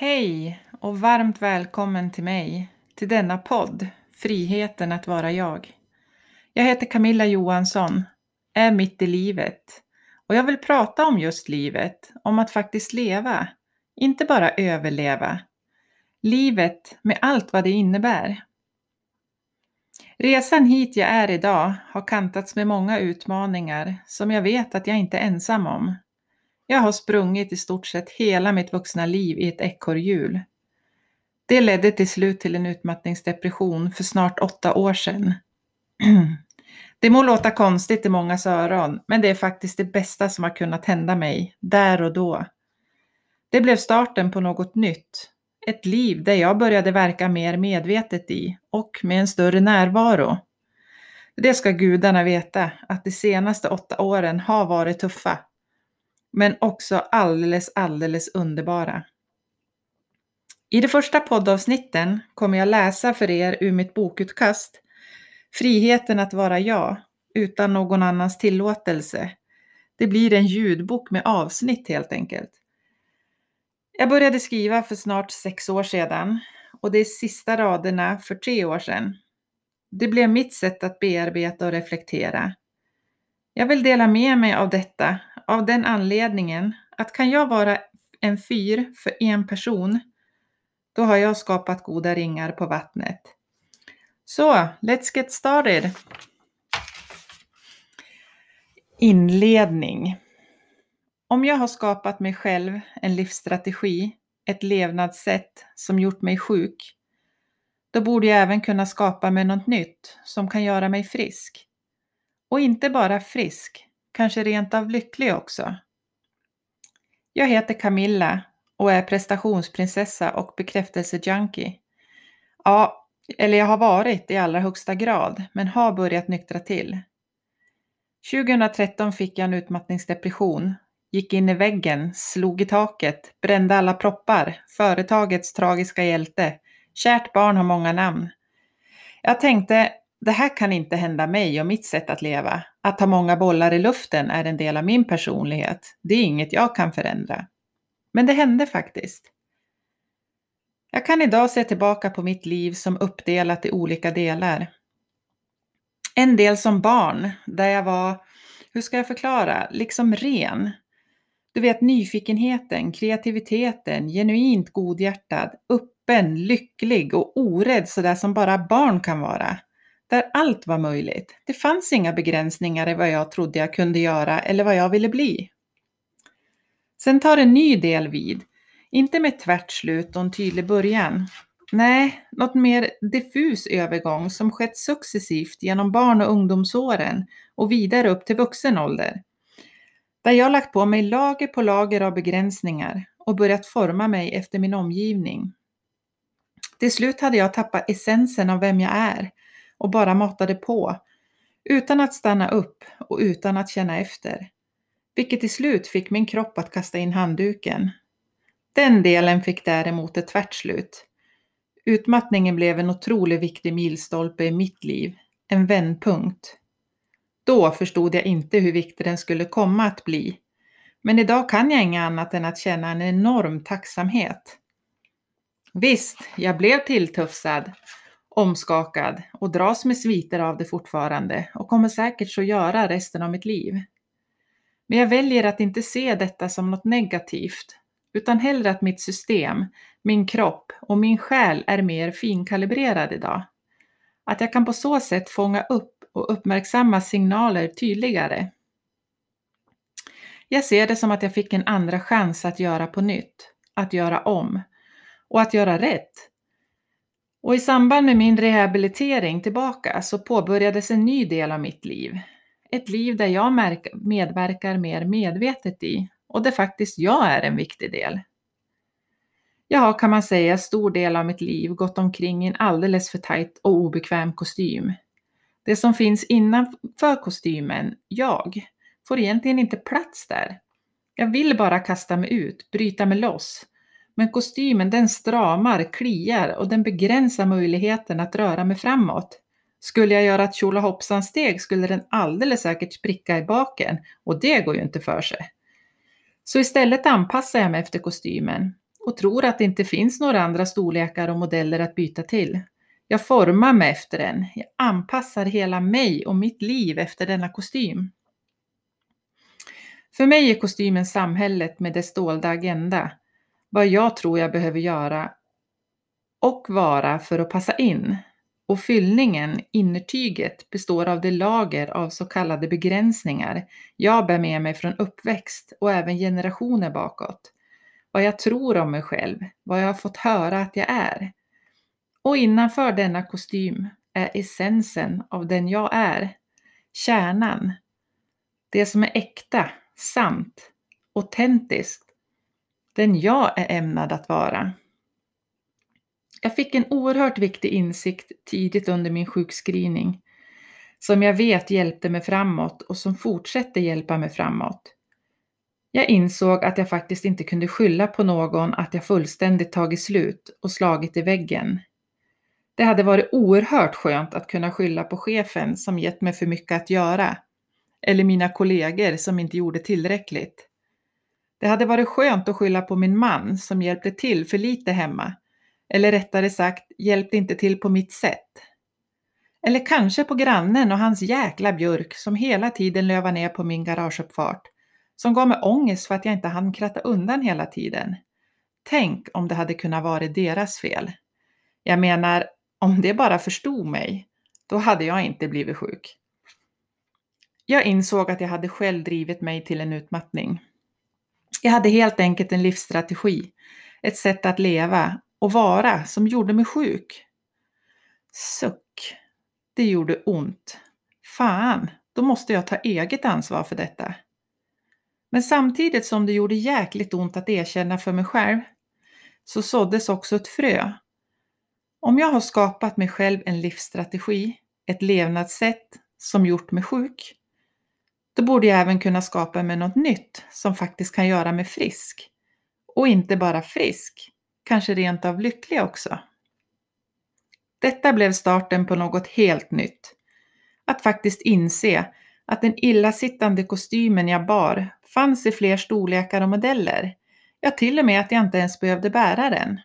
Hej och varmt välkommen till mig, till denna podd, Friheten att vara jag. Jag heter Camilla Johansson, är mitt i livet och jag vill prata om just livet, om att faktiskt leva, inte bara överleva. Livet med allt vad det innebär. Resan hit jag är idag har kantats med många utmaningar som jag vet att jag inte är ensam om. Jag har sprungit i stort sett hela mitt vuxna liv i ett ekorrhjul. Det ledde till slut till en utmattningsdepression för snart åtta år sedan. Det må låta konstigt i mångas öron, men det är faktiskt det bästa som har kunnat hända mig, där och då. Det blev starten på något nytt. Ett liv där jag började verka mer medvetet i och med en större närvaro. Det ska gudarna veta, att de senaste åtta åren har varit tuffa men också alldeles, alldeles underbara. I de första poddavsnitten kommer jag läsa för er ur mitt bokutkast Friheten att vara jag, utan någon annans tillåtelse. Det blir en ljudbok med avsnitt helt enkelt. Jag började skriva för snart sex år sedan och det är sista raderna för tre år sedan. Det blev mitt sätt att bearbeta och reflektera. Jag vill dela med mig av detta av den anledningen att kan jag vara en fyr för en person, då har jag skapat goda ringar på vattnet. Så, let's get started! Inledning. Om jag har skapat mig själv en livsstrategi, ett levnadssätt som gjort mig sjuk, då borde jag även kunna skapa mig något nytt som kan göra mig frisk. Och inte bara frisk, kanske rent av lycklig också. Jag heter Camilla och är prestationsprinsessa och bekräftelsejunkie. Ja, eller jag har varit i allra högsta grad, men har börjat nyktra till. 2013 fick jag en utmattningsdepression, gick in i väggen, slog i taket, brände alla proppar, företagets tragiska hjälte. Kärt barn har många namn. Jag tänkte, det här kan inte hända mig och mitt sätt att leva. Att ha många bollar i luften är en del av min personlighet. Det är inget jag kan förändra. Men det hände faktiskt. Jag kan idag se tillbaka på mitt liv som uppdelat i olika delar. En del som barn, där jag var, hur ska jag förklara, liksom ren. Du vet nyfikenheten, kreativiteten, genuint godhjärtad, öppen, lycklig och orädd sådär som bara barn kan vara där allt var möjligt. Det fanns inga begränsningar i vad jag trodde jag kunde göra eller vad jag ville bli. Sen tar en ny del vid, inte med tvärt slut och en tydlig början. Nej, något mer diffus övergång som skett successivt genom barn och ungdomsåren och vidare upp till vuxen ålder. Där jag lagt på mig lager på lager av begränsningar och börjat forma mig efter min omgivning. Till slut hade jag tappat essensen av vem jag är och bara matade på, utan att stanna upp och utan att känna efter. Vilket till slut fick min kropp att kasta in handduken. Den delen fick däremot ett tvärt slut. Utmattningen blev en otroligt viktig milstolpe i mitt liv, en vändpunkt. Då förstod jag inte hur viktig den skulle komma att bli. Men idag kan jag inget annat än att känna en enorm tacksamhet. Visst, jag blev tilltufsad omskakad och dras med sviter av det fortfarande och kommer säkert så göra resten av mitt liv. Men jag väljer att inte se detta som något negativt, utan hellre att mitt system, min kropp och min själ är mer finkalibrerad idag. Att jag kan på så sätt fånga upp och uppmärksamma signaler tydligare. Jag ser det som att jag fick en andra chans att göra på nytt, att göra om och att göra rätt och i samband med min rehabilitering tillbaka så påbörjades en ny del av mitt liv. Ett liv där jag medverkar mer medvetet i och där faktiskt jag är en viktig del. Jag har kan man säga stor del av mitt liv gått omkring i en alldeles för tajt och obekväm kostym. Det som finns innanför kostymen, jag, får egentligen inte plats där. Jag vill bara kasta mig ut, bryta mig loss men kostymen den stramar, kliar och den begränsar möjligheten att röra mig framåt. Skulle jag göra ett tjolahoppsan-steg skulle den alldeles säkert spricka i baken och det går ju inte för sig. Så istället anpassar jag mig efter kostymen och tror att det inte finns några andra storlekar och modeller att byta till. Jag formar mig efter den. Jag anpassar hela mig och mitt liv efter denna kostym. För mig är kostymen samhället med dess dolda agenda. Vad jag tror jag behöver göra och vara för att passa in. Och fyllningen, innertyget, består av det lager av så kallade begränsningar jag bär med mig från uppväxt och även generationer bakåt. Vad jag tror om mig själv, vad jag har fått höra att jag är. Och innanför denna kostym är essensen av den jag är. Kärnan. Det som är äkta, sant, autentiskt. Den jag är ämnad att vara. Jag fick en oerhört viktig insikt tidigt under min sjukskrivning som jag vet hjälpte mig framåt och som fortsätter hjälpa mig framåt. Jag insåg att jag faktiskt inte kunde skylla på någon att jag fullständigt tagit slut och slagit i väggen. Det hade varit oerhört skönt att kunna skylla på chefen som gett mig för mycket att göra. Eller mina kollegor som inte gjorde tillräckligt. Det hade varit skönt att skylla på min man som hjälpte till för lite hemma. Eller rättare sagt, hjälpte inte till på mitt sätt. Eller kanske på grannen och hans jäkla björk som hela tiden lövade ner på min garageuppfart. Som gav mig ångest för att jag inte hann kratta undan hela tiden. Tänk om det hade kunnat vara deras fel. Jag menar, om det bara förstod mig, då hade jag inte blivit sjuk. Jag insåg att jag hade själv drivit mig till en utmattning. Jag hade helt enkelt en livsstrategi, ett sätt att leva och vara som gjorde mig sjuk. Suck. Det gjorde ont. Fan, då måste jag ta eget ansvar för detta. Men samtidigt som det gjorde jäkligt ont att erkänna för mig själv så såddes också ett frö om jag har skapat mig själv en livsstrategi, ett levnadssätt som gjort mig sjuk, då borde jag även kunna skapa mig något nytt som faktiskt kan göra mig frisk. Och inte bara frisk, kanske rent av lycklig också. Detta blev starten på något helt nytt. Att faktiskt inse att den illasittande kostymen jag bar fanns i fler storlekar och modeller. Ja, till och med att jag inte ens behövde bära den.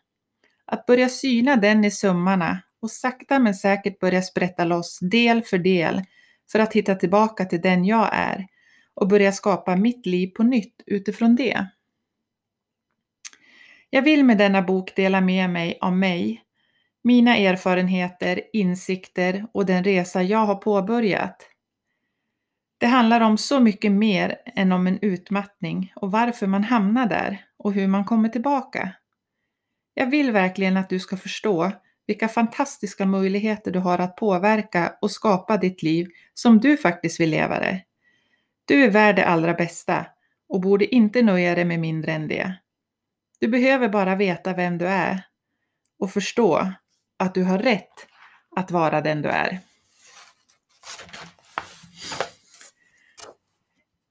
Att börja syna den i sömmarna och sakta men säkert börja sprätta loss del för del för att hitta tillbaka till den jag är och börja skapa mitt liv på nytt utifrån det. Jag vill med denna bok dela med mig av mig, mina erfarenheter, insikter och den resa jag har påbörjat. Det handlar om så mycket mer än om en utmattning och varför man hamnar där och hur man kommer tillbaka. Jag vill verkligen att du ska förstå vilka fantastiska möjligheter du har att påverka och skapa ditt liv som du faktiskt vill leva det. Du är värd det allra bästa och borde inte nöja dig med mindre än det. Du behöver bara veta vem du är och förstå att du har rätt att vara den du är.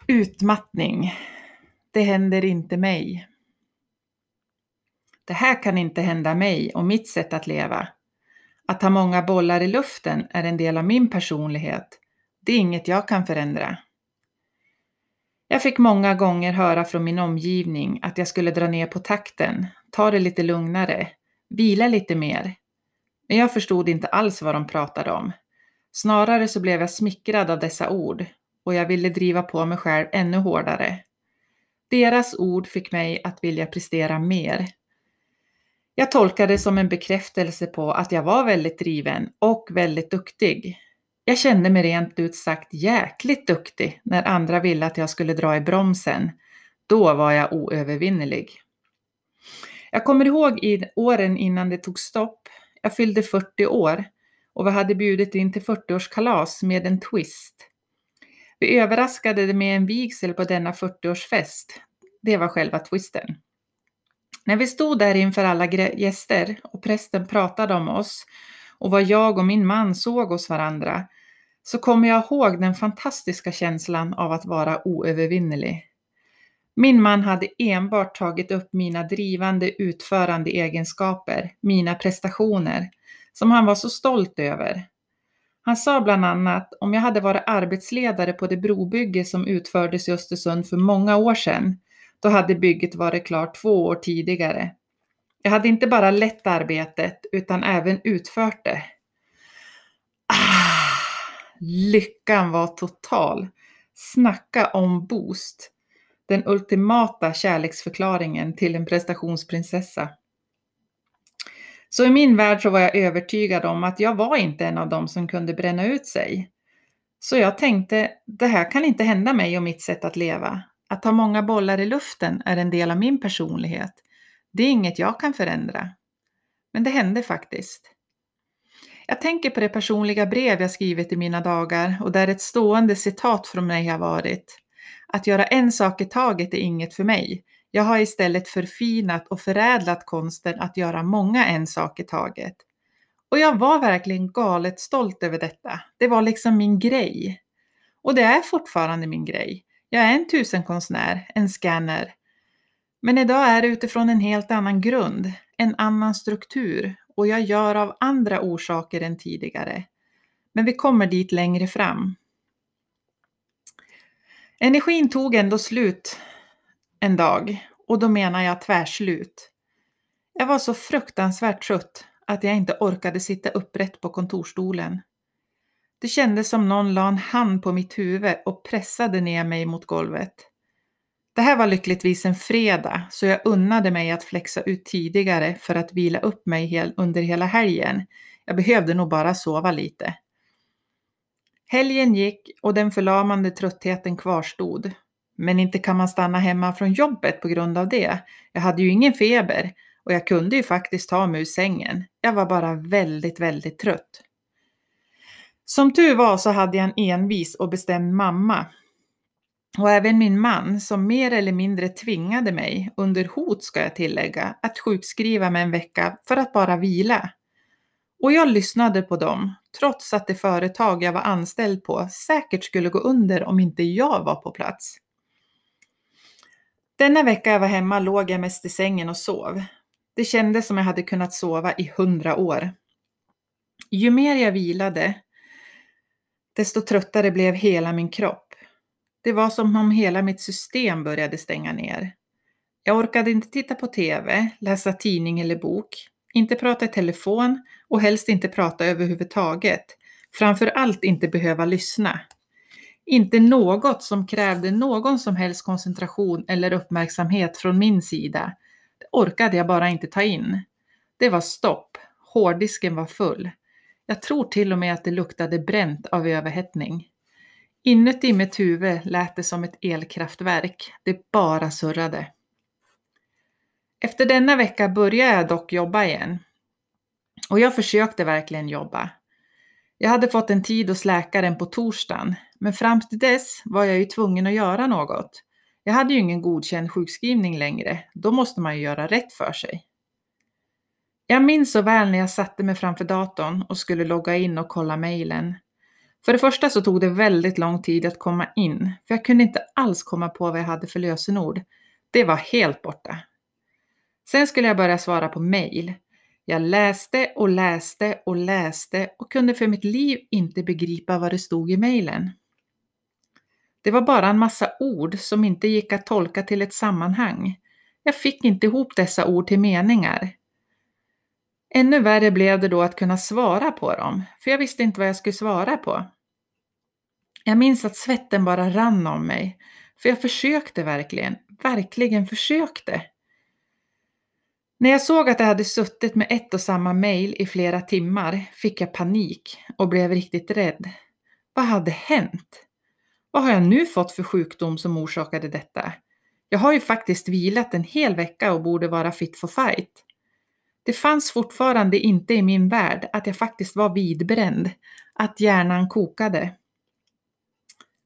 Utmattning. Det händer inte mig. Det här kan inte hända mig och mitt sätt att leva. Att ha många bollar i luften är en del av min personlighet. Det är inget jag kan förändra. Jag fick många gånger höra från min omgivning att jag skulle dra ner på takten, ta det lite lugnare, vila lite mer. Men jag förstod inte alls vad de pratade om. Snarare så blev jag smickrad av dessa ord och jag ville driva på mig själv ännu hårdare. Deras ord fick mig att vilja prestera mer, jag tolkade det som en bekräftelse på att jag var väldigt driven och väldigt duktig. Jag kände mig rent ut sagt jäkligt duktig när andra ville att jag skulle dra i bromsen. Då var jag oövervinnerlig. Jag kommer ihåg i åren innan det tog stopp. Jag fyllde 40 år och vi hade bjudit in till 40-årskalas med en twist. Vi överraskade det med en vigsel på denna 40-årsfest. Det var själva twisten. När vi stod där inför alla gäster och prästen pratade om oss och vad jag och min man såg hos varandra så kommer jag ihåg den fantastiska känslan av att vara oövervinnerlig. Min man hade enbart tagit upp mina drivande utförande egenskaper, mina prestationer, som han var så stolt över. Han sa bland annat om jag hade varit arbetsledare på det brobygge som utfördes i Östersund för många år sedan då hade bygget varit klart två år tidigare. Jag hade inte bara lett arbetet utan även utfört det. Ah, lyckan var total. Snacka om boost. Den ultimata kärleksförklaringen till en prestationsprinsessa. Så i min värld så var jag övertygad om att jag var inte en av dem som kunde bränna ut sig. Så jag tänkte, det här kan inte hända mig och mitt sätt att leva. Att ha många bollar i luften är en del av min personlighet. Det är inget jag kan förändra. Men det hände faktiskt. Jag tänker på det personliga brev jag skrivit i mina dagar och där ett stående citat från mig har varit Att göra en sak i taget är inget för mig. Jag har istället förfinat och förädlat konsten att göra många en sak i taget. Och jag var verkligen galet stolt över detta. Det var liksom min grej. Och det är fortfarande min grej. Jag är en tusenkonstnär, en scanner. Men idag är det utifrån en helt annan grund, en annan struktur och jag gör av andra orsaker än tidigare. Men vi kommer dit längre fram. Energin tog ändå slut en dag och då menar jag tvärslut. Jag var så fruktansvärt trött att jag inte orkade sitta upprätt på kontorstolen. Det kändes som någon la en hand på mitt huvud och pressade ner mig mot golvet. Det här var lyckligtvis en fredag, så jag unnade mig att flexa ut tidigare för att vila upp mig under hela helgen. Jag behövde nog bara sova lite. Helgen gick och den förlamande tröttheten kvarstod. Men inte kan man stanna hemma från jobbet på grund av det. Jag hade ju ingen feber och jag kunde ju faktiskt ta mig ur sängen. Jag var bara väldigt, väldigt trött. Som tur var så hade jag en envis och bestämd mamma. Och även min man som mer eller mindre tvingade mig, under hot ska jag tillägga, att sjukskriva mig en vecka för att bara vila. Och jag lyssnade på dem, trots att det företag jag var anställd på säkert skulle gå under om inte jag var på plats. Denna vecka jag var hemma låg jag mest i sängen och sov. Det kändes som jag hade kunnat sova i hundra år. Ju mer jag vilade, desto tröttare blev hela min kropp. Det var som om hela mitt system började stänga ner. Jag orkade inte titta på TV, läsa tidning eller bok, inte prata i telefon och helst inte prata överhuvudtaget. Framför allt inte behöva lyssna. Inte något som krävde någon som helst koncentration eller uppmärksamhet från min sida. Det orkade jag bara inte ta in. Det var stopp. Hårddisken var full. Jag tror till och med att det luktade bränt av överhettning. Inuti mitt huvud lät det som ett elkraftverk. Det bara surrade. Efter denna vecka började jag dock jobba igen. Och jag försökte verkligen jobba. Jag hade fått en tid hos läkaren på torsdagen, men fram till dess var jag ju tvungen att göra något. Jag hade ju ingen godkänd sjukskrivning längre. Då måste man ju göra rätt för sig. Jag minns så väl när jag satte mig framför datorn och skulle logga in och kolla mejlen. För det första så tog det väldigt lång tid att komma in, för jag kunde inte alls komma på vad jag hade för lösenord. Det var helt borta. Sen skulle jag börja svara på mejl. Jag läste och läste och läste och kunde för mitt liv inte begripa vad det stod i mejlen. Det var bara en massa ord som inte gick att tolka till ett sammanhang. Jag fick inte ihop dessa ord till meningar. Ännu värre blev det då att kunna svara på dem, för jag visste inte vad jag skulle svara på. Jag minns att svetten bara rann om mig, för jag försökte verkligen, verkligen försökte. När jag såg att jag hade suttit med ett och samma mejl i flera timmar fick jag panik och blev riktigt rädd. Vad hade hänt? Vad har jag nu fått för sjukdom som orsakade detta? Jag har ju faktiskt vilat en hel vecka och borde vara fit for fight. Det fanns fortfarande inte i min värld att jag faktiskt var vidbränd, att hjärnan kokade.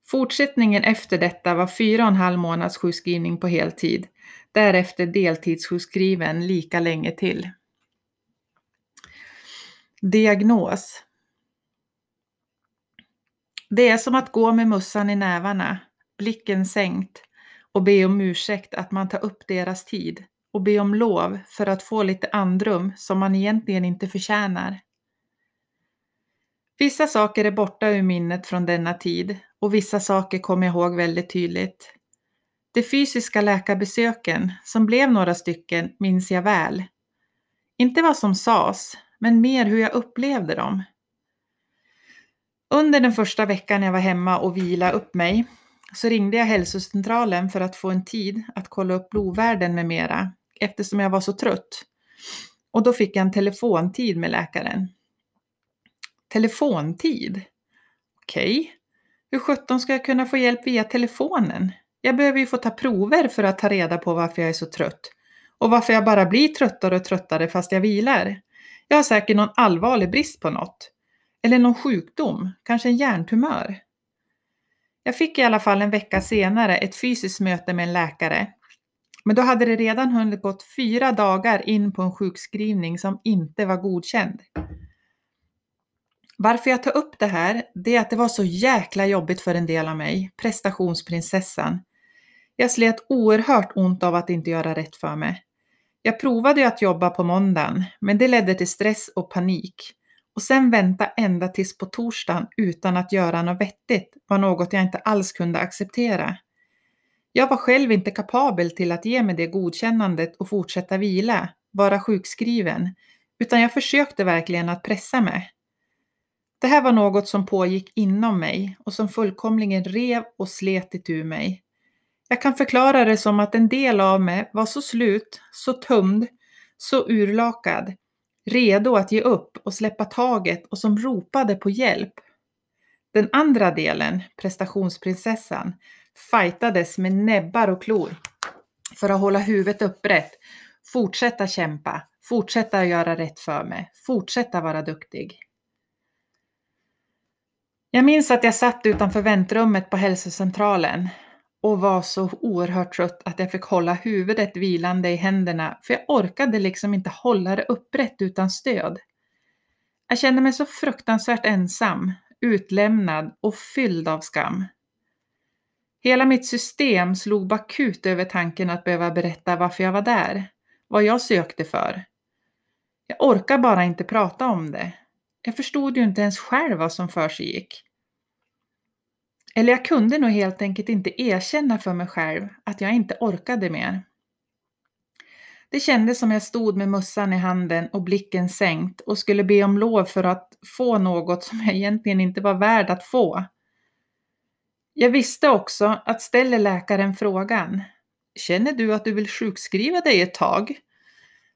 Fortsättningen efter detta var fyra och en halv månads sjukskrivning på heltid, därefter deltidssjukskriven lika länge till. Diagnos Det är som att gå med mussan i nävarna, blicken sänkt och be om ursäkt att man tar upp deras tid och be om lov för att få lite andrum som man egentligen inte förtjänar. Vissa saker är borta ur minnet från denna tid och vissa saker kommer jag ihåg väldigt tydligt. De fysiska läkarbesöken, som blev några stycken, minns jag väl. Inte vad som sades, men mer hur jag upplevde dem. Under den första veckan jag var hemma och vila upp mig så ringde jag hälsocentralen för att få en tid att kolla upp blodvärden med mera eftersom jag var så trött. Och då fick jag en telefontid med läkaren. Telefontid? Okej. Okay. Hur sjutton ska jag kunna få hjälp via telefonen? Jag behöver ju få ta prover för att ta reda på varför jag är så trött. Och varför jag bara blir tröttare och tröttare fast jag vilar. Jag har säkert någon allvarlig brist på något. Eller någon sjukdom, kanske en hjärntumör. Jag fick i alla fall en vecka senare ett fysiskt möte med en läkare. Men då hade det redan hunnit gått fyra dagar in på en sjukskrivning som inte var godkänd. Varför jag tar upp det här, det är att det var så jäkla jobbigt för en del av mig, prestationsprinsessan. Jag slet oerhört ont av att inte göra rätt för mig. Jag provade att jobba på måndagen, men det ledde till stress och panik. Och sen vänta ända tills på torsdagen utan att göra något vettigt var något jag inte alls kunde acceptera. Jag var själv inte kapabel till att ge mig det godkännandet och fortsätta vila, vara sjukskriven, utan jag försökte verkligen att pressa mig. Det här var något som pågick inom mig och som fullkomligen rev och slet itu mig. Jag kan förklara det som att en del av mig var så slut, så tömd, så urlakad, redo att ge upp och släppa taget och som ropade på hjälp. Den andra delen, prestationsprinsessan, fightades med näbbar och klor för att hålla huvudet upprätt, fortsätta kämpa, fortsätta göra rätt för mig, fortsätta vara duktig. Jag minns att jag satt utanför väntrummet på hälsocentralen och var så oerhört trött att jag fick hålla huvudet vilande i händerna för jag orkade liksom inte hålla det upprätt utan stöd. Jag kände mig så fruktansvärt ensam, utlämnad och fylld av skam. Hela mitt system slog bakut över tanken att behöva berätta varför jag var där, vad jag sökte för. Jag orkar bara inte prata om det. Jag förstod ju inte ens själv vad som för sig gick. Eller jag kunde nog helt enkelt inte erkänna för mig själv att jag inte orkade mer. Det kändes som jag stod med mössan i handen och blicken sänkt och skulle be om lov för att få något som jag egentligen inte var värd att få. Jag visste också att ställer läkaren frågan Känner du att du vill sjukskriva dig ett tag?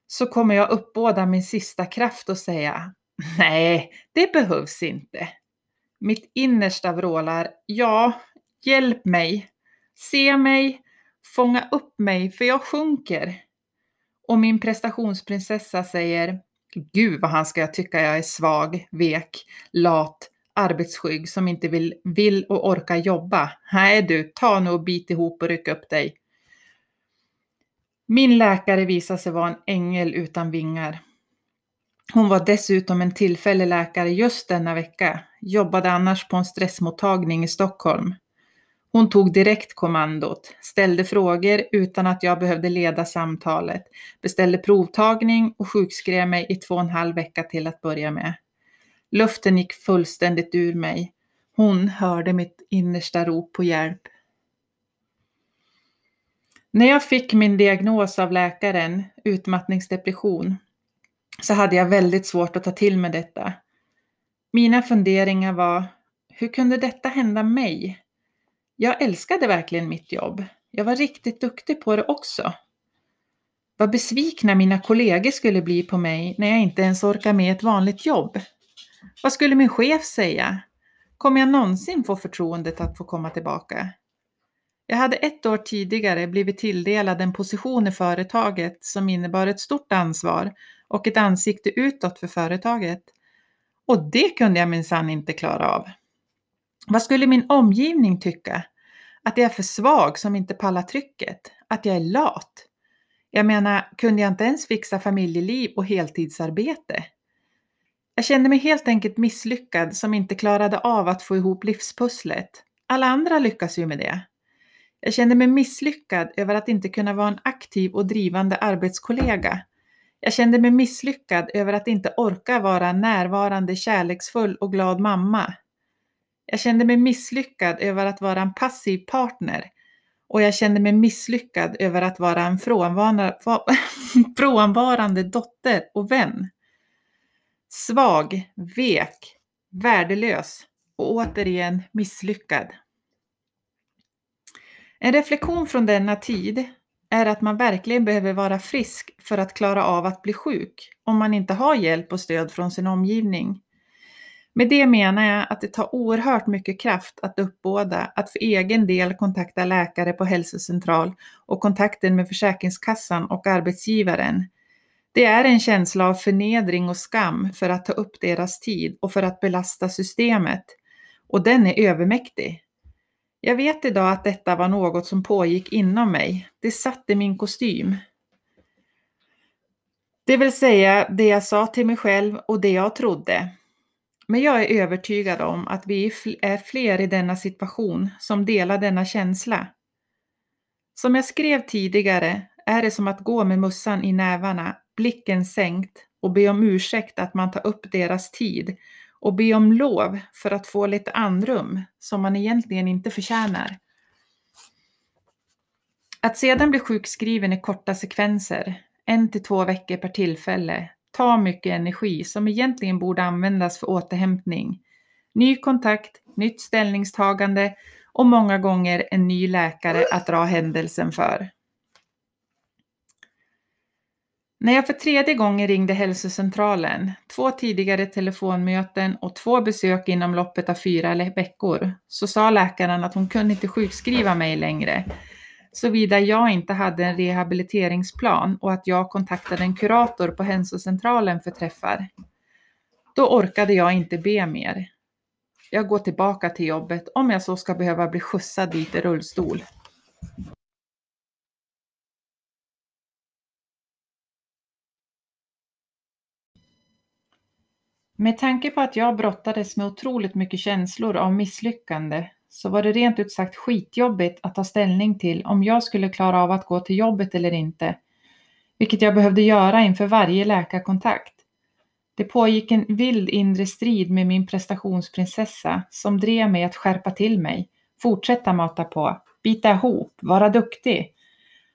Så kommer jag uppbåda min sista kraft och säga Nej, det behövs inte. Mitt innersta vrålar Ja, hjälp mig. Se mig. Fånga upp mig, för jag sjunker. Och min prestationsprinsessa säger Gud vad han ska tycka jag är svag, vek, lat, arbetsskygg som inte vill, vill och orkar jobba. Nej du, ta nu och bit ihop och ryck upp dig. Min läkare visade sig vara en ängel utan vingar. Hon var dessutom en tillfällig läkare just denna vecka, jobbade annars på en stressmottagning i Stockholm. Hon tog direkt kommandot, ställde frågor utan att jag behövde leda samtalet, beställde provtagning och sjukskrev mig i två och en halv vecka till att börja med. Luften gick fullständigt ur mig. Hon hörde mitt innersta rop på hjälp. När jag fick min diagnos av läkaren, utmattningsdepression, så hade jag väldigt svårt att ta till mig detta. Mina funderingar var, hur kunde detta hända mig? Jag älskade verkligen mitt jobb. Jag var riktigt duktig på det också. Vad besvikna mina kollegor skulle bli på mig när jag inte ens orkar med ett vanligt jobb. Vad skulle min chef säga? Kommer jag någonsin få förtroendet att få komma tillbaka? Jag hade ett år tidigare blivit tilldelad en position i företaget som innebar ett stort ansvar och ett ansikte utåt för företaget. Och det kunde jag minsann inte klara av. Vad skulle min omgivning tycka? Att jag är för svag som inte pallar trycket? Att jag är lat? Jag menar, kunde jag inte ens fixa familjeliv och heltidsarbete? Jag kände mig helt enkelt misslyckad som inte klarade av att få ihop livspusslet. Alla andra lyckas ju med det. Jag kände mig misslyckad över att inte kunna vara en aktiv och drivande arbetskollega. Jag kände mig misslyckad över att inte orka vara närvarande, kärleksfull och glad mamma. Jag kände mig misslyckad över att vara en passiv partner och jag kände mig misslyckad över att vara en frånvarande dotter och vän. Svag, vek, värdelös och återigen misslyckad. En reflektion från denna tid är att man verkligen behöver vara frisk för att klara av att bli sjuk om man inte har hjälp och stöd från sin omgivning. Med det menar jag att det tar oerhört mycket kraft att uppbåda att för egen del kontakta läkare på hälsocentral och kontakten med Försäkringskassan och arbetsgivaren. Det är en känsla av förnedring och skam för att ta upp deras tid och för att belasta systemet. Och den är övermäktig. Jag vet idag att detta var något som pågick inom mig. Det satt i min kostym. Det vill säga det jag sa till mig själv och det jag trodde. Men jag är övertygad om att vi är fler i denna situation som delar denna känsla. Som jag skrev tidigare är det som att gå med mussan i nävarna, blicken sänkt och be om ursäkt att man tar upp deras tid och be om lov för att få lite andrum som man egentligen inte förtjänar. Att sedan bli sjukskriven i korta sekvenser, en till två veckor per tillfälle, tar mycket energi som egentligen borde användas för återhämtning. Ny kontakt, nytt ställningstagande och många gånger en ny läkare att dra händelsen för. När jag för tredje gången ringde hälsocentralen, två tidigare telefonmöten och två besök inom loppet av fyra veckor, så sa läkaren att hon kunde inte sjukskriva mig längre, såvida jag inte hade en rehabiliteringsplan och att jag kontaktade en kurator på hälsocentralen för träffar. Då orkade jag inte be mer. Jag går tillbaka till jobbet om jag så ska behöva bli skjutsad dit i rullstol. Med tanke på att jag brottades med otroligt mycket känslor av misslyckande så var det rent ut sagt skitjobbigt att ta ställning till om jag skulle klara av att gå till jobbet eller inte, vilket jag behövde göra inför varje läkarkontakt. Det pågick en vild inre strid med min prestationsprinsessa som drev mig att skärpa till mig, fortsätta mata på, bita ihop, vara duktig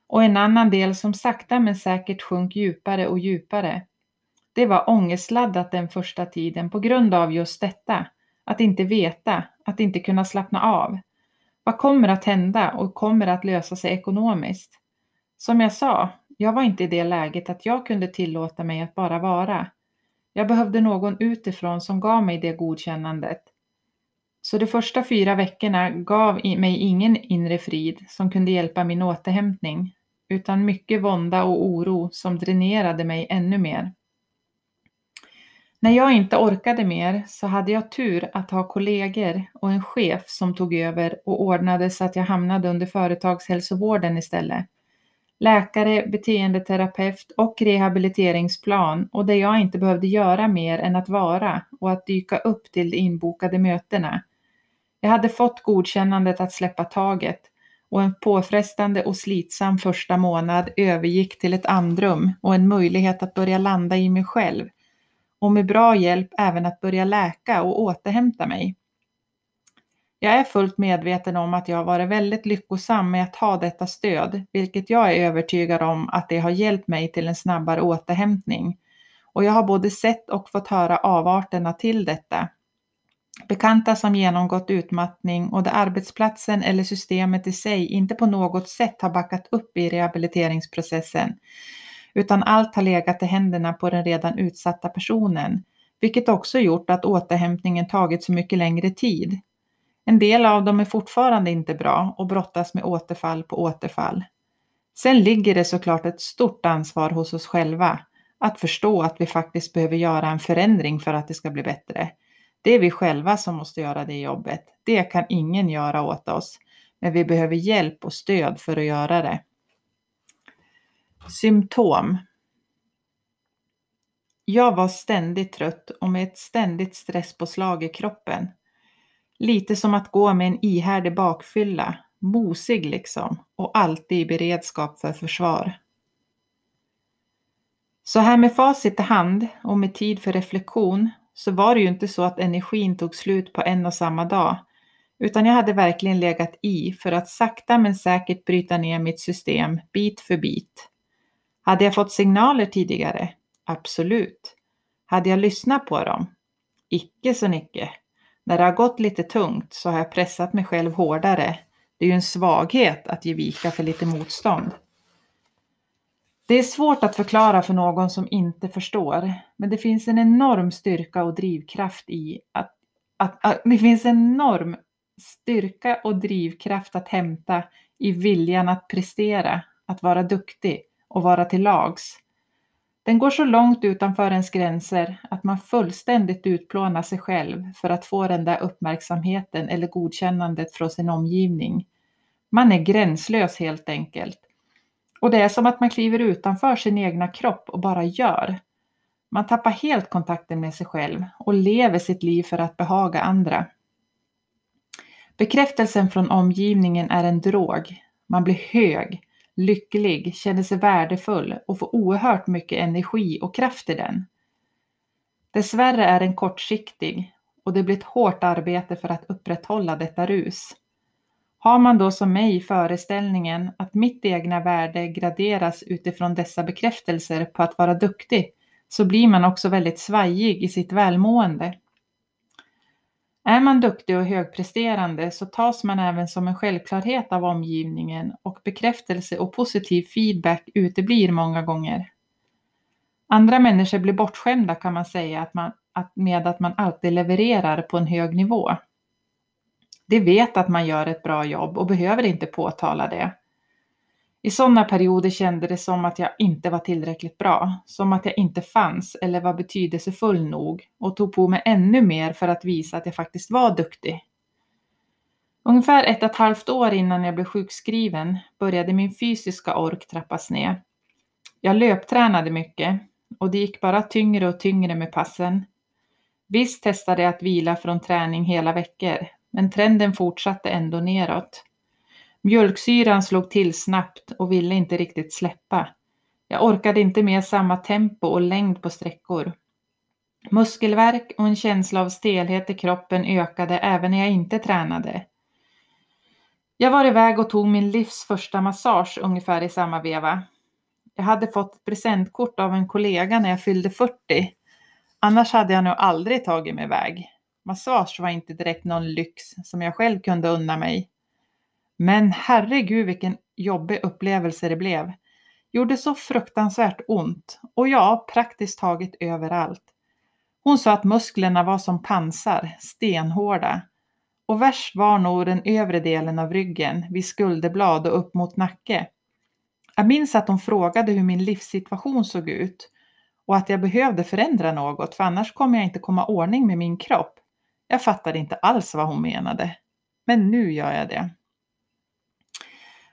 och en annan del som sakta men säkert sjönk djupare och djupare det var ångestladdat den första tiden på grund av just detta. Att inte veta, att inte kunna slappna av. Vad kommer att hända och kommer att lösa sig ekonomiskt? Som jag sa, jag var inte i det läget att jag kunde tillåta mig att bara vara. Jag behövde någon utifrån som gav mig det godkännandet. Så de första fyra veckorna gav mig ingen inre frid som kunde hjälpa min återhämtning, utan mycket vånda och oro som dränerade mig ännu mer. När jag inte orkade mer så hade jag tur att ha kollegor och en chef som tog över och ordnade så att jag hamnade under företagshälsovården istället. Läkare, beteendeterapeut och rehabiliteringsplan och där jag inte behövde göra mer än att vara och att dyka upp till de inbokade mötena. Jag hade fått godkännandet att släppa taget och en påfrestande och slitsam första månad övergick till ett andrum och en möjlighet att börja landa i mig själv och med bra hjälp även att börja läka och återhämta mig. Jag är fullt medveten om att jag har varit väldigt lyckosam med att ha detta stöd, vilket jag är övertygad om att det har hjälpt mig till en snabbare återhämtning. Och jag har både sett och fått höra avarterna till detta. Bekanta som genomgått utmattning och där arbetsplatsen eller systemet i sig inte på något sätt har backat upp i rehabiliteringsprocessen, utan allt har legat i händerna på den redan utsatta personen, vilket också gjort att återhämtningen tagit så mycket längre tid. En del av dem är fortfarande inte bra och brottas med återfall på återfall. Sen ligger det såklart ett stort ansvar hos oss själva att förstå att vi faktiskt behöver göra en förändring för att det ska bli bättre. Det är vi själva som måste göra det jobbet. Det kan ingen göra åt oss, men vi behöver hjälp och stöd för att göra det. Symptom. Jag var ständigt trött och med ett ständigt stresspåslag i kroppen. Lite som att gå med en ihärdig bakfylla, mosig liksom och alltid i beredskap för försvar. Så här med facit i hand och med tid för reflektion så var det ju inte så att energin tog slut på en och samma dag, Utan jag hade verkligen legat i för att sakta men säkert bryta ner mitt system bit för bit. Hade jag fått signaler tidigare? Absolut. Hade jag lyssnat på dem? Icke så icke. När det har gått lite tungt så har jag pressat mig själv hårdare. Det är ju en svaghet att ge vika för lite motstånd. Det är svårt att förklara för någon som inte förstår, men det finns en enorm styrka och drivkraft i att, att, att det finns en enorm styrka och drivkraft att hämta i viljan att prestera, att vara duktig och vara till lags. Den går så långt utanför ens gränser att man fullständigt utplånar sig själv för att få den där uppmärksamheten eller godkännandet från sin omgivning. Man är gränslös helt enkelt. Och det är som att man kliver utanför sin egna kropp och bara gör. Man tappar helt kontakten med sig själv och lever sitt liv för att behaga andra. Bekräftelsen från omgivningen är en drog. Man blir hög, lycklig, känner sig värdefull och får oerhört mycket energi och kraft i den. Dessvärre är den kortsiktig och det blir ett hårt arbete för att upprätthålla detta rus. Har man då som mig föreställningen att mitt egna värde graderas utifrån dessa bekräftelser på att vara duktig så blir man också väldigt svajig i sitt välmående. Är man duktig och högpresterande så tas man även som en självklarhet av omgivningen och bekräftelse och positiv feedback uteblir många gånger. Andra människor blir bortskämda kan man säga att man, att med att man alltid levererar på en hög nivå. De vet att man gör ett bra jobb och behöver inte påtala det. I sådana perioder kände det som att jag inte var tillräckligt bra, som att jag inte fanns eller var betydelsefull nog och tog på mig ännu mer för att visa att jag faktiskt var duktig. Ungefär ett och ett halvt år innan jag blev sjukskriven började min fysiska ork trappas ner. Jag löptränade mycket och det gick bara tyngre och tyngre med passen. Visst testade jag att vila från träning hela veckor, men trenden fortsatte ändå neråt. Mjölksyran slog till snabbt och ville inte riktigt släppa. Jag orkade inte med samma tempo och längd på sträckor. Muskelvärk och en känsla av stelhet i kroppen ökade även när jag inte tränade. Jag var iväg och tog min livs första massage ungefär i samma veva. Jag hade fått ett presentkort av en kollega när jag fyllde 40. Annars hade jag nog aldrig tagit mig iväg. Massage var inte direkt någon lyx som jag själv kunde unna mig. Men herregud vilken jobbig upplevelse det blev. Gjorde så fruktansvärt ont och ja, praktiskt taget överallt. Hon sa att musklerna var som pansar, stenhårda. Och värst var nog den övre delen av ryggen, vid skulderblad och upp mot nacke. Jag minns att hon frågade hur min livssituation såg ut och att jag behövde förändra något för annars kommer jag inte komma ordning med min kropp. Jag fattade inte alls vad hon menade. Men nu gör jag det.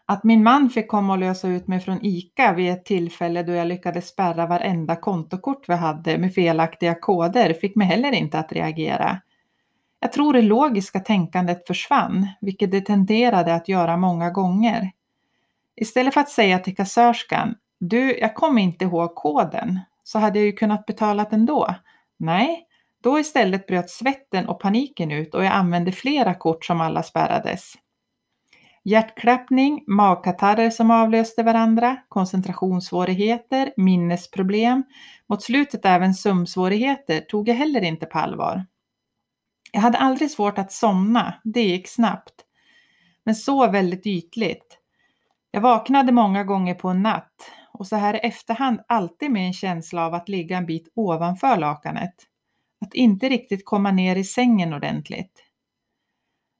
Att min man fick komma och lösa ut mig från ICA vid ett tillfälle då jag lyckades spärra varenda kontokort vi hade med felaktiga koder fick mig heller inte att reagera. Jag tror det logiska tänkandet försvann, vilket det tenderade att göra många gånger. Istället för att säga till kassörskan, du, jag kommer inte ihåg koden, så hade jag ju kunnat betala ändå. Nej, då istället bröt svetten och paniken ut och jag använde flera kort som alla spärrades. Hjärtklappning, magkatarrer som avlöste varandra, koncentrationssvårigheter, minnesproblem, mot slutet även sömnsvårigheter tog jag heller inte på allvar. Jag hade aldrig svårt att somna, det gick snabbt. Men så väldigt ytligt. Jag vaknade många gånger på en natt och så här i efterhand alltid med en känsla av att ligga en bit ovanför lakanet. Att inte riktigt komma ner i sängen ordentligt.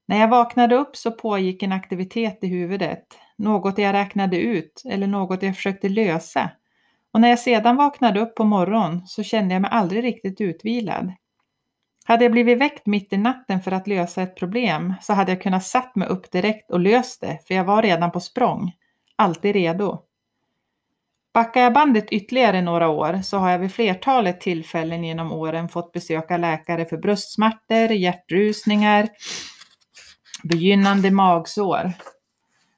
När jag vaknade upp så pågick en aktivitet i huvudet, något jag räknade ut eller något jag försökte lösa. Och när jag sedan vaknade upp på morgonen så kände jag mig aldrig riktigt utvilad. Hade jag blivit väckt mitt i natten för att lösa ett problem så hade jag kunnat satt mig upp direkt och löst det, för jag var redan på språng. Alltid redo. Backar jag bandet ytterligare några år så har jag vid flertalet tillfällen genom åren fått besöka läkare för bröstsmärtor, hjärtrusningar, begynnande magsår.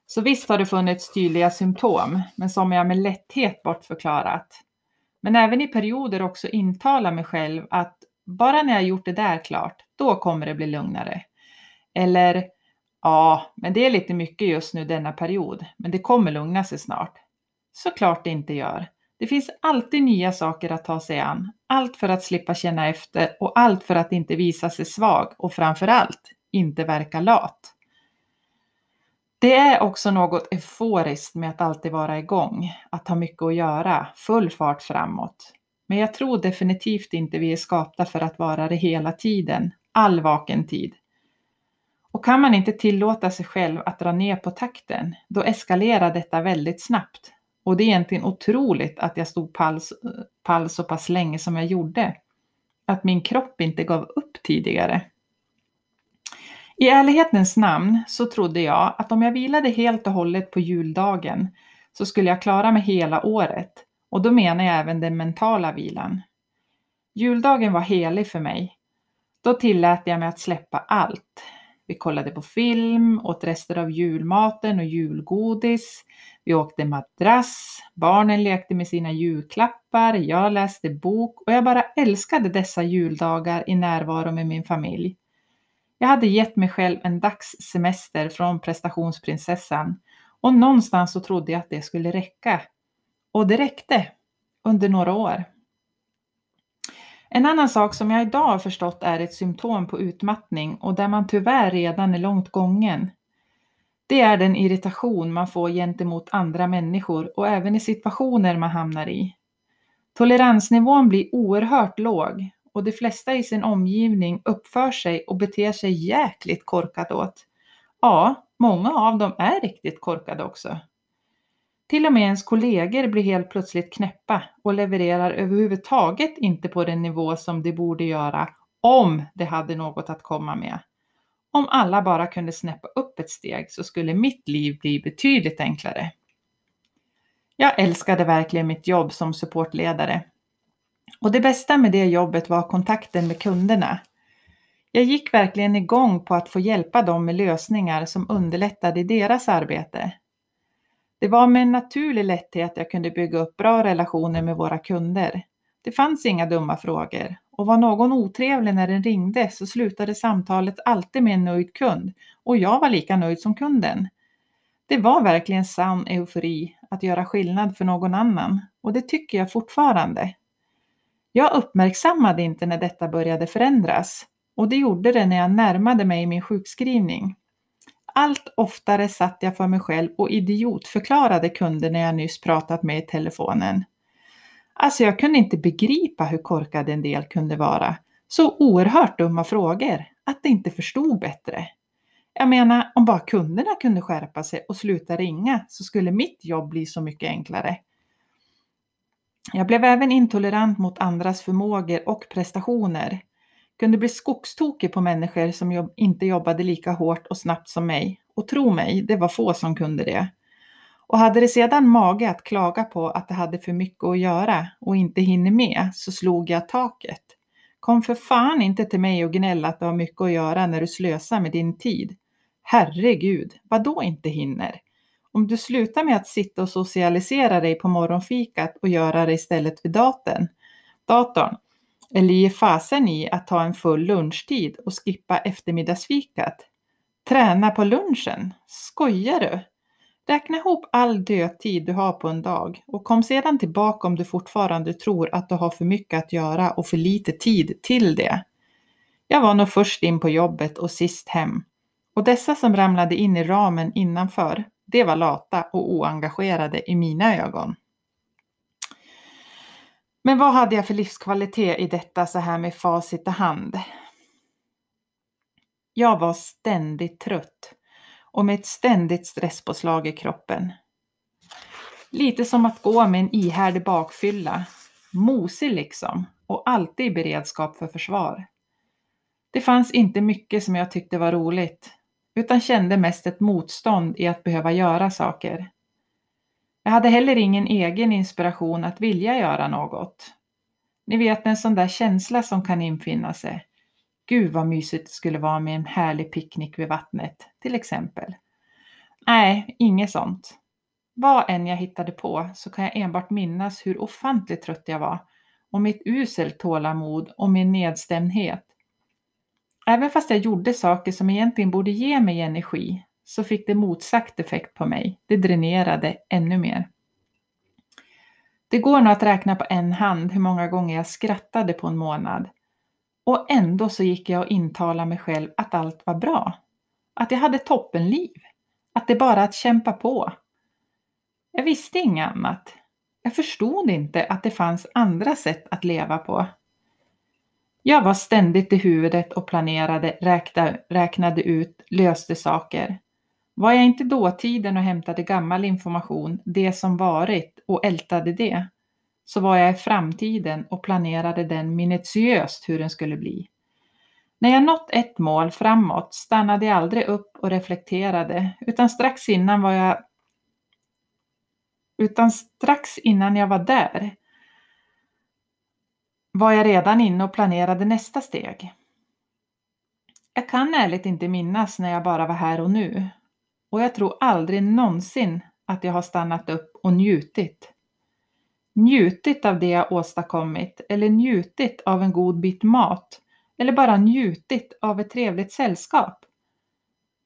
Så visst har det funnits tydliga symptom, men som jag med lätthet bortförklarat. Men även i perioder också intala mig själv att bara när jag gjort det där klart, då kommer det bli lugnare. Eller Ja, men det är lite mycket just nu denna period, men det kommer lugna sig snart. Såklart det inte gör. Det finns alltid nya saker att ta sig an. Allt för att slippa känna efter och allt för att inte visa sig svag och framförallt inte verka lat. Det är också något euforiskt med att alltid vara igång, att ha mycket att göra, full fart framåt. Men jag tror definitivt inte vi är skapta för att vara det hela tiden, all vaken tid. Och kan man inte tillåta sig själv att dra ner på takten, då eskalerar detta väldigt snabbt. Och det är egentligen otroligt att jag stod pall, pall så pass länge som jag gjorde. Att min kropp inte gav upp tidigare. I ärlighetens namn så trodde jag att om jag vilade helt och hållet på juldagen så skulle jag klara mig hela året. Och då menar jag även den mentala vilan. Juldagen var helig för mig. Då tillät jag mig att släppa allt. Vi kollade på film, åt rester av julmaten och julgodis. Vi åkte madrass, barnen lekte med sina julklappar, jag läste bok och jag bara älskade dessa juldagar i närvaro med min familj. Jag hade gett mig själv en dagssemester från prestationsprinsessan och någonstans så trodde jag att det skulle räcka. Och det räckte under några år. En annan sak som jag idag har förstått är ett symptom på utmattning och där man tyvärr redan är långt gången. Det är den irritation man får gentemot andra människor och även i situationer man hamnar i. Toleransnivån blir oerhört låg och de flesta i sin omgivning uppför sig och beter sig jäkligt korkat åt. Ja, många av dem är riktigt korkade också. Till och med ens kollegor blir helt plötsligt knäppa och levererar överhuvudtaget inte på den nivå som de borde göra om de hade något att komma med. Om alla bara kunde snäppa upp ett steg så skulle mitt liv bli betydligt enklare. Jag älskade verkligen mitt jobb som supportledare. Och det bästa med det jobbet var kontakten med kunderna. Jag gick verkligen igång på att få hjälpa dem med lösningar som underlättade deras arbete. Det var med en naturlig lätthet jag kunde bygga upp bra relationer med våra kunder. Det fanns inga dumma frågor och var någon otrevlig när den ringde så slutade samtalet alltid med en nöjd kund och jag var lika nöjd som kunden. Det var verkligen sann eufori att göra skillnad för någon annan och det tycker jag fortfarande. Jag uppmärksammade inte när detta började förändras och det gjorde det när jag närmade mig min sjukskrivning. Allt oftare satt jag för mig själv och idiotförklarade kunderna jag nyss pratat med i telefonen. Alltså jag kunde inte begripa hur korkade en del kunde vara. Så oerhört dumma frågor att de inte förstod bättre. Jag menar, om bara kunderna kunde skärpa sig och sluta ringa så skulle mitt jobb bli så mycket enklare. Jag blev även intolerant mot andras förmågor och prestationer. Kunde bli skogstokig på människor som jobb inte jobbade lika hårt och snabbt som mig. Och tro mig, det var få som kunde det. Och hade det sedan mage att klaga på att det hade för mycket att göra och inte hinner med så slog jag taket. Kom för fan inte till mig och gnälla att du har mycket att göra när du slösar med din tid. Herregud, vad då inte hinner? Om du slutar med att sitta och socialisera dig på morgonfikat och göra det istället vid datorn, datorn eller ge fasen i att ta en full lunchtid och skippa eftermiddagsfikat. Träna på lunchen? Skojar du? Räkna ihop all dödtid du har på en dag och kom sedan tillbaka om du fortfarande tror att du har för mycket att göra och för lite tid till det. Jag var nog först in på jobbet och sist hem. Och dessa som ramlade in i ramen innanför, det var lata och oengagerade i mina ögon. Men vad hade jag för livskvalitet i detta så här med facit i hand? Jag var ständigt trött och med ett ständigt stresspåslag i kroppen. Lite som att gå med en ihärdig bakfylla, mosig liksom och alltid i beredskap för försvar. Det fanns inte mycket som jag tyckte var roligt, utan kände mest ett motstånd i att behöva göra saker. Jag hade heller ingen egen inspiration att vilja göra något. Ni vet en sån där känsla som kan infinna sig. Gud vad mysigt det skulle vara med en härlig picknick vid vattnet, till exempel. Nej, inget sånt. Vad än jag hittade på så kan jag enbart minnas hur ofantligt trött jag var och mitt usel tålamod och min nedstämdhet. Även fast jag gjorde saker som egentligen borde ge mig energi så fick det motsatt effekt på mig. Det dränerade ännu mer. Det går nog att räkna på en hand hur många gånger jag skrattade på en månad. Och ändå så gick jag och intalade mig själv att allt var bra. Att jag hade toppenliv. Att det bara är att kämpa på. Jag visste inget annat. Jag förstod inte att det fanns andra sätt att leva på. Jag var ständigt i huvudet och planerade, räknade, räknade ut, löste saker. Var jag inte dåtiden och hämtade gammal information, det som varit, och ältade det, så var jag i framtiden och planerade den minutiöst hur den skulle bli. När jag nått ett mål framåt stannade jag aldrig upp och reflekterade, utan strax innan var jag utan strax innan jag var där var jag redan inne och planerade nästa steg. Jag kan ärligt inte minnas när jag bara var här och nu. Och jag tror aldrig någonsin att jag har stannat upp och njutit. Njutit av det jag åstadkommit eller njutit av en god bit mat eller bara njutit av ett trevligt sällskap.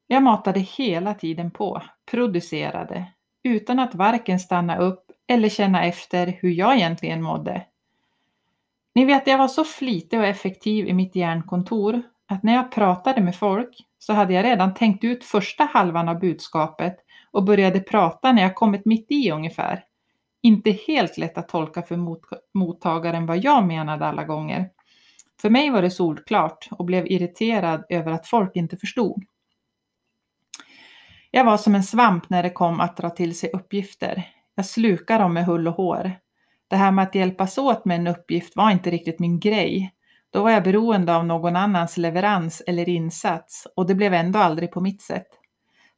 Jag matade hela tiden på, producerade, utan att varken stanna upp eller känna efter hur jag egentligen mådde. Ni vet, jag var så flitig och effektiv i mitt hjärnkontor att när jag pratade med folk så hade jag redan tänkt ut första halvan av budskapet och började prata när jag kommit mitt i ungefär. Inte helt lätt att tolka för mot mottagaren vad jag menade alla gånger. För mig var det solklart och blev irriterad över att folk inte förstod. Jag var som en svamp när det kom att dra till sig uppgifter. Jag slukade dem med hull och hår. Det här med att hjälpas åt med en uppgift var inte riktigt min grej. Då var jag beroende av någon annans leverans eller insats och det blev ändå aldrig på mitt sätt.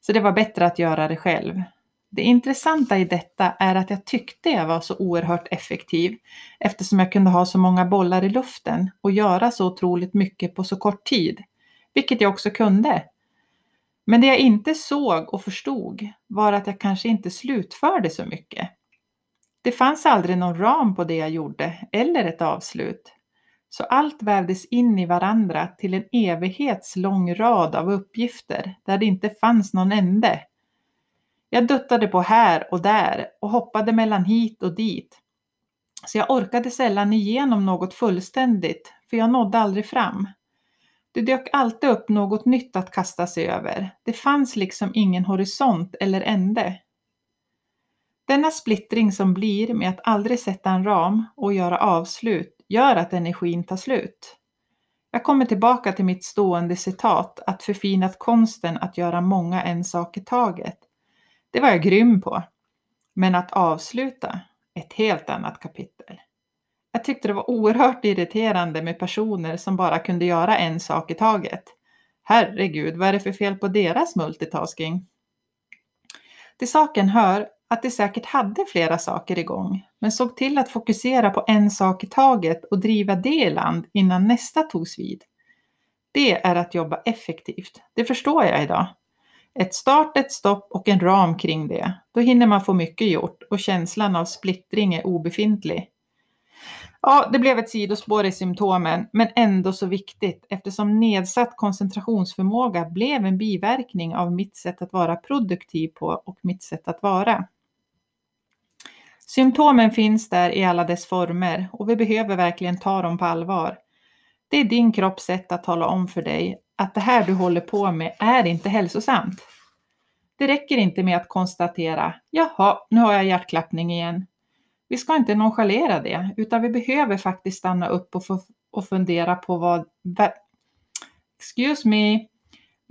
Så det var bättre att göra det själv. Det intressanta i detta är att jag tyckte jag var så oerhört effektiv eftersom jag kunde ha så många bollar i luften och göra så otroligt mycket på så kort tid, vilket jag också kunde. Men det jag inte såg och förstod var att jag kanske inte slutförde så mycket. Det fanns aldrig någon ram på det jag gjorde eller ett avslut. Så allt vävdes in i varandra till en evighetslång rad av uppgifter där det inte fanns någon ände. Jag duttade på här och där och hoppade mellan hit och dit. Så jag orkade sällan igenom något fullständigt, för jag nådde aldrig fram. Det dök alltid upp något nytt att kasta sig över. Det fanns liksom ingen horisont eller ände. Denna splittring som blir med att aldrig sätta en ram och göra avslut gör att energin tar slut. Jag kommer tillbaka till mitt stående citat att förfinat konsten att göra många en sak i taget. Det var jag grym på. Men att avsluta, ett helt annat kapitel. Jag tyckte det var oerhört irriterande med personer som bara kunde göra en sak i taget. Herregud, vad är det för fel på deras multitasking? Till saken hör att de säkert hade flera saker igång, men såg till att fokusera på en sak i taget och driva det i land innan nästa togs vid. Det är att jobba effektivt. Det förstår jag idag. Ett start, ett stopp och en ram kring det. Då hinner man få mycket gjort och känslan av splittring är obefintlig. Ja, det blev ett sidospår i symptomen, men ändå så viktigt eftersom nedsatt koncentrationsförmåga blev en biverkning av mitt sätt att vara produktiv på och mitt sätt att vara. Symptomen finns där i alla dess former och vi behöver verkligen ta dem på allvar. Det är din kropps sätt att tala om för dig att det här du håller på med är inte hälsosamt. Det räcker inte med att konstatera, jaha, nu har jag hjärtklappning igen. Vi ska inte nonchalera det, utan vi behöver faktiskt stanna upp och, och fundera på vad... Excuse me.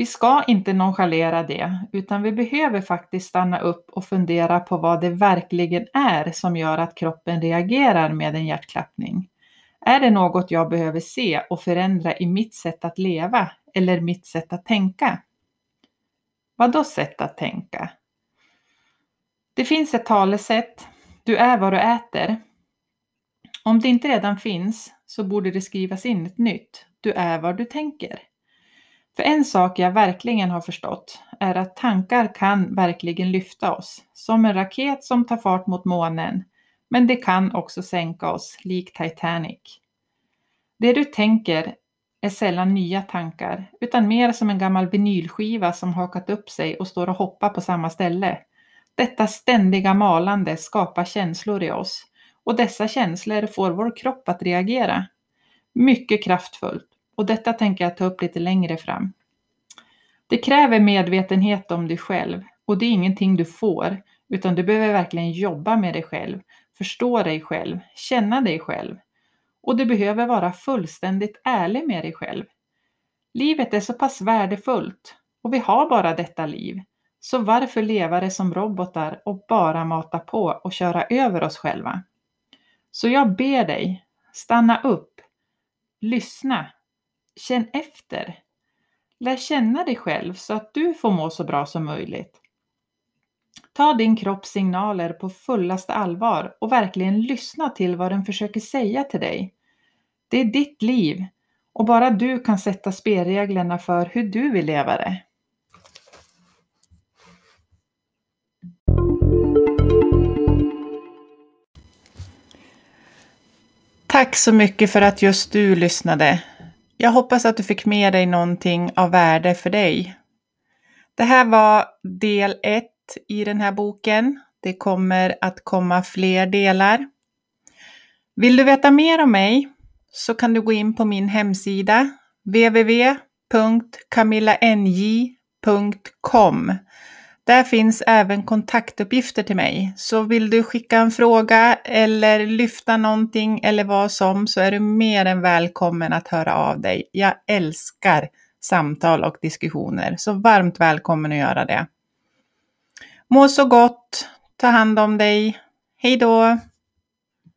Vi ska inte nonchalera det, utan vi behöver faktiskt stanna upp och fundera på vad det verkligen är som gör att kroppen reagerar med en hjärtklappning. Är det något jag behöver se och förändra i mitt sätt att leva eller mitt sätt att tänka? Vad då sätt att tänka? Det finns ett talesätt, du är vad du äter. Om det inte redan finns så borde det skrivas in ett nytt, du är vad du tänker. För en sak jag verkligen har förstått är att tankar kan verkligen lyfta oss, som en raket som tar fart mot månen, men det kan också sänka oss, lik Titanic. Det du tänker är sällan nya tankar, utan mer som en gammal vinylskiva som hakat upp sig och står och hoppar på samma ställe. Detta ständiga malande skapar känslor i oss och dessa känslor får vår kropp att reagera. Mycket kraftfullt och detta tänker jag ta upp lite längre fram. Det kräver medvetenhet om dig själv och det är ingenting du får, utan du behöver verkligen jobba med dig själv, förstå dig själv, känna dig själv. Och du behöver vara fullständigt ärlig med dig själv. Livet är så pass värdefullt och vi har bara detta liv. Så varför leva det som robotar och bara mata på och köra över oss själva? Så jag ber dig, stanna upp, lyssna, känn efter. Lär känna dig själv så att du får må så bra som möjligt. Ta din kropps signaler på fullaste allvar och verkligen lyssna till vad den försöker säga till dig. Det är ditt liv och bara du kan sätta spelreglerna för hur du vill leva det. Tack så mycket för att just du lyssnade. Jag hoppas att du fick med dig någonting av värde för dig. Det här var del 1 i den här boken. Det kommer att komma fler delar. Vill du veta mer om mig så kan du gå in på min hemsida www.camillanj.com. Där finns även kontaktuppgifter till mig. Så vill du skicka en fråga eller lyfta någonting eller vad som så är du mer än välkommen att höra av dig. Jag älskar samtal och diskussioner, så varmt välkommen att göra det. Må så gott, ta hand om dig. Hej då!